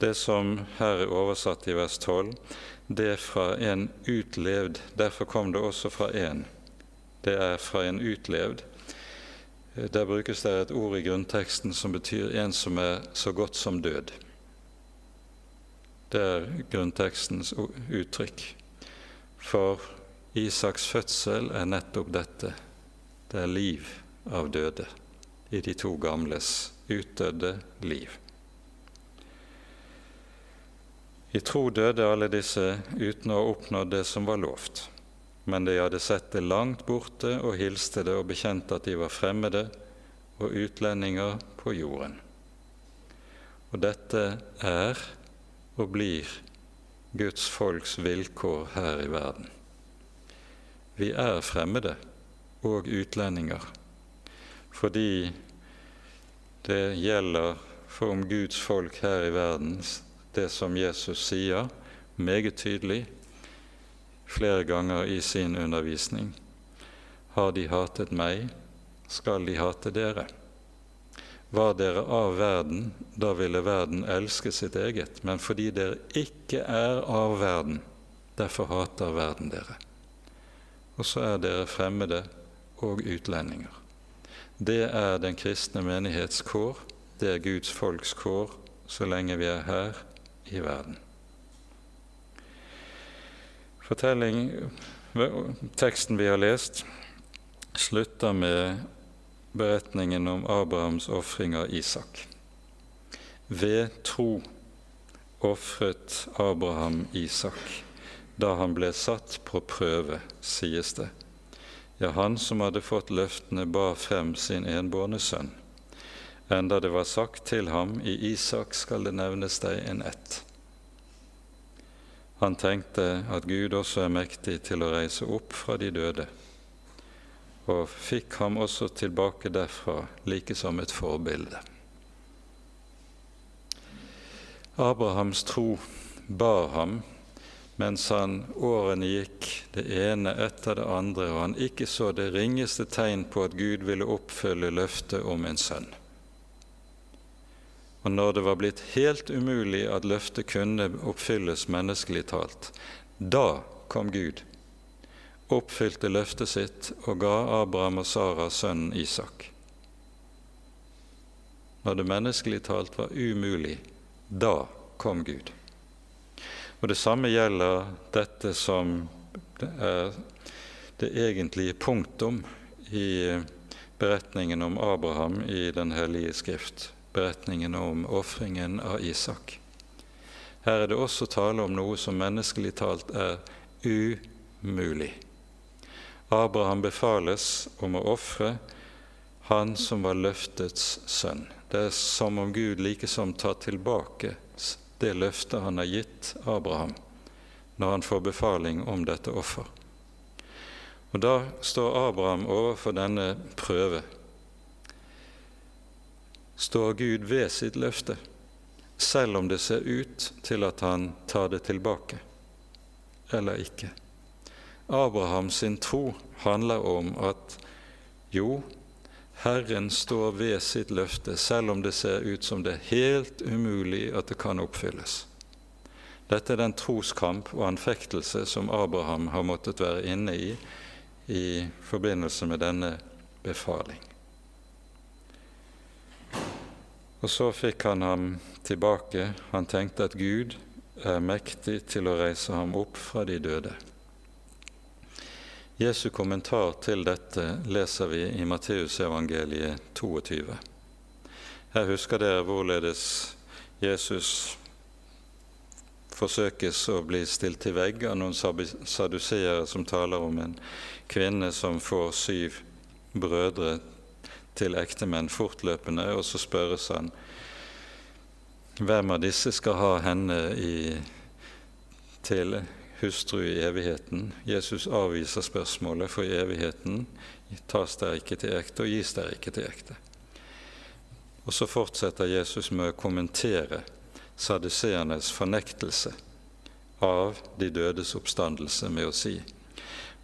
Det som her er oversatt i vers 12, det er fra en utlevd. Derfor kom det også fra en. Det er fra en utlevd. Der brukes det et ord i grunnteksten som betyr en som er så godt som død. Det er grunntekstens uttrykk. For Isaks fødsel er nettopp dette. Det er liv av døde i de to gamles utdødde liv. I tro døde alle disse uten å ha oppnådd det som var lovt, men de hadde sett det langt borte og hilste det og bekjente at de var fremmede og utlendinger på jorden. Og dette er og blir Guds folks vilkår her i verden. Vi er fremmede og utlendinger fordi det gjelder for om Guds folk her i verden det som Jesus sier meget tydelig flere ganger i sin undervisning. Har de hatet meg, skal de hate dere. Var dere av verden, da ville verden elske sitt eget. Men fordi dere ikke er av verden, derfor hater verden dere. og så er dere fremmede og utlendinger. Det er den kristne menighets kår, det er Guds folks kår så lenge vi er her i verden. Teksten vi har lest, slutter med beretningen om Abrahams ofring av Isak. Ved tro ofret Abraham Isak da han ble satt på prøve, sies det. Ja, han som hadde fått løftene, bar frem sin enbårne sønn, enda det var sagt til ham, i Isak skal det nevnes deg en ett. Han tenkte at Gud også er mektig til å reise opp fra de døde, og fikk ham også tilbake derfra, like som et forbilde. Abrahams tro bar ham mens han årene gikk det ene etter det andre, og han ikke så det ringeste tegn på at Gud ville oppfylle løftet om en sønn. Og når det var blitt helt umulig at løftet kunne oppfylles menneskelig talt, da kom Gud, oppfylte løftet sitt og ga Abraham og Sara sønnen Isak. Når det menneskelig talt var umulig, da kom Gud. Og Det samme gjelder dette som er det egentlige punktum i beretningen om Abraham i Den hellige skrift, beretningen om ofringen av Isak. Her er det også tale om noe som menneskelig talt er umulig. Abraham befales om å ofre han som var løftets sønn. Det er som om Gud likesom tar tilbake det løftet han har gitt Abraham når han får befaling om dette offer. Og Da står Abraham overfor denne prøve. Står Gud ved sitt løfte, selv om det ser ut til at han tar det tilbake, eller ikke? Abrahams sin tro handler om at jo, Herren står ved sitt løfte, selv om det ser ut som det er helt umulig at det kan oppfylles. Dette er den troskamp og anfektelse som Abraham har måttet være inne i i forbindelse med denne befaling. Og så fikk han ham tilbake. Han tenkte at Gud er mektig til å reise ham opp fra de døde. Jesu kommentar til dette leser vi i Matteusevangeliet 22. Her husker dere hvorledes Jesus forsøkes å bli stilt til vegg av noen saduseere som taler om en kvinne som får syv brødre til ektemenn fortløpende, og så spørres han hvem av disse skal ha henne i, til hustru i evigheten. Jesus avviser spørsmålet, for i evigheten tas der ikke til ekte og gis der ikke til ekte. Og så fortsetter Jesus med å kommentere saduseernes fornektelse av de dødes oppstandelse med å si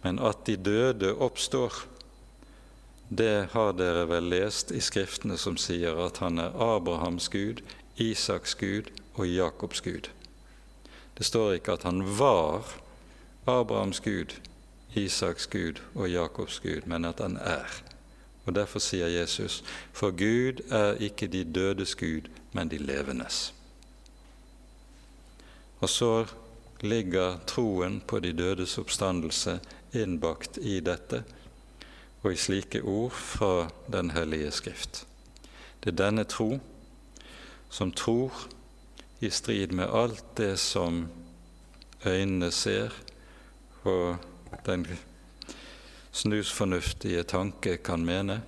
men at de døde oppstår, det har dere vel lest i Skriftene som sier at han er Abrahams Gud, Isaks Gud og Jakobs Gud. Det står ikke at han var Abrahams Gud, Isaks Gud og Jakobs Gud, men at han er. Og Derfor sier Jesus, for Gud er ikke de dødes Gud, men de levendes. Og så ligger troen på de dødes oppstandelse innbakt i dette og i slike ord fra Den hellige Skrift. Det er denne tro som tror i strid med alt det som øynene ser og den snusfornuftige tanke kan mene.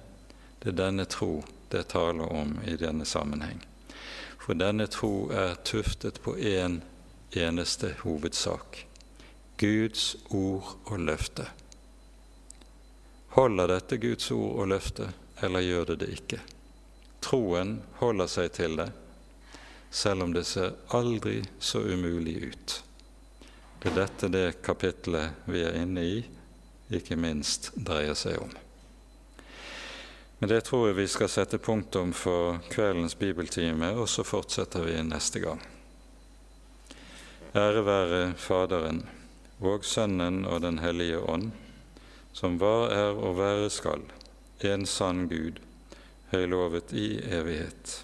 Det er denne tro det taler om i denne sammenheng. For denne tro er tuftet på én en eneste hovedsak Guds ord og løfte. Holder dette Guds ord og løfte, eller gjør det det ikke? Troen holder seg til det, selv om det ser aldri så umulig ut. Det er dette det kapitlet vi er inne i, ikke minst dreier seg om. Men det tror jeg vi skal sette punktum for kveldens bibeltime, og så fortsetter vi neste gang. Ære være Faderen og Sønnen og Den hellige ånd, som var, er og være skal, en sann Gud, høylovet i evighet.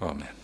Amen.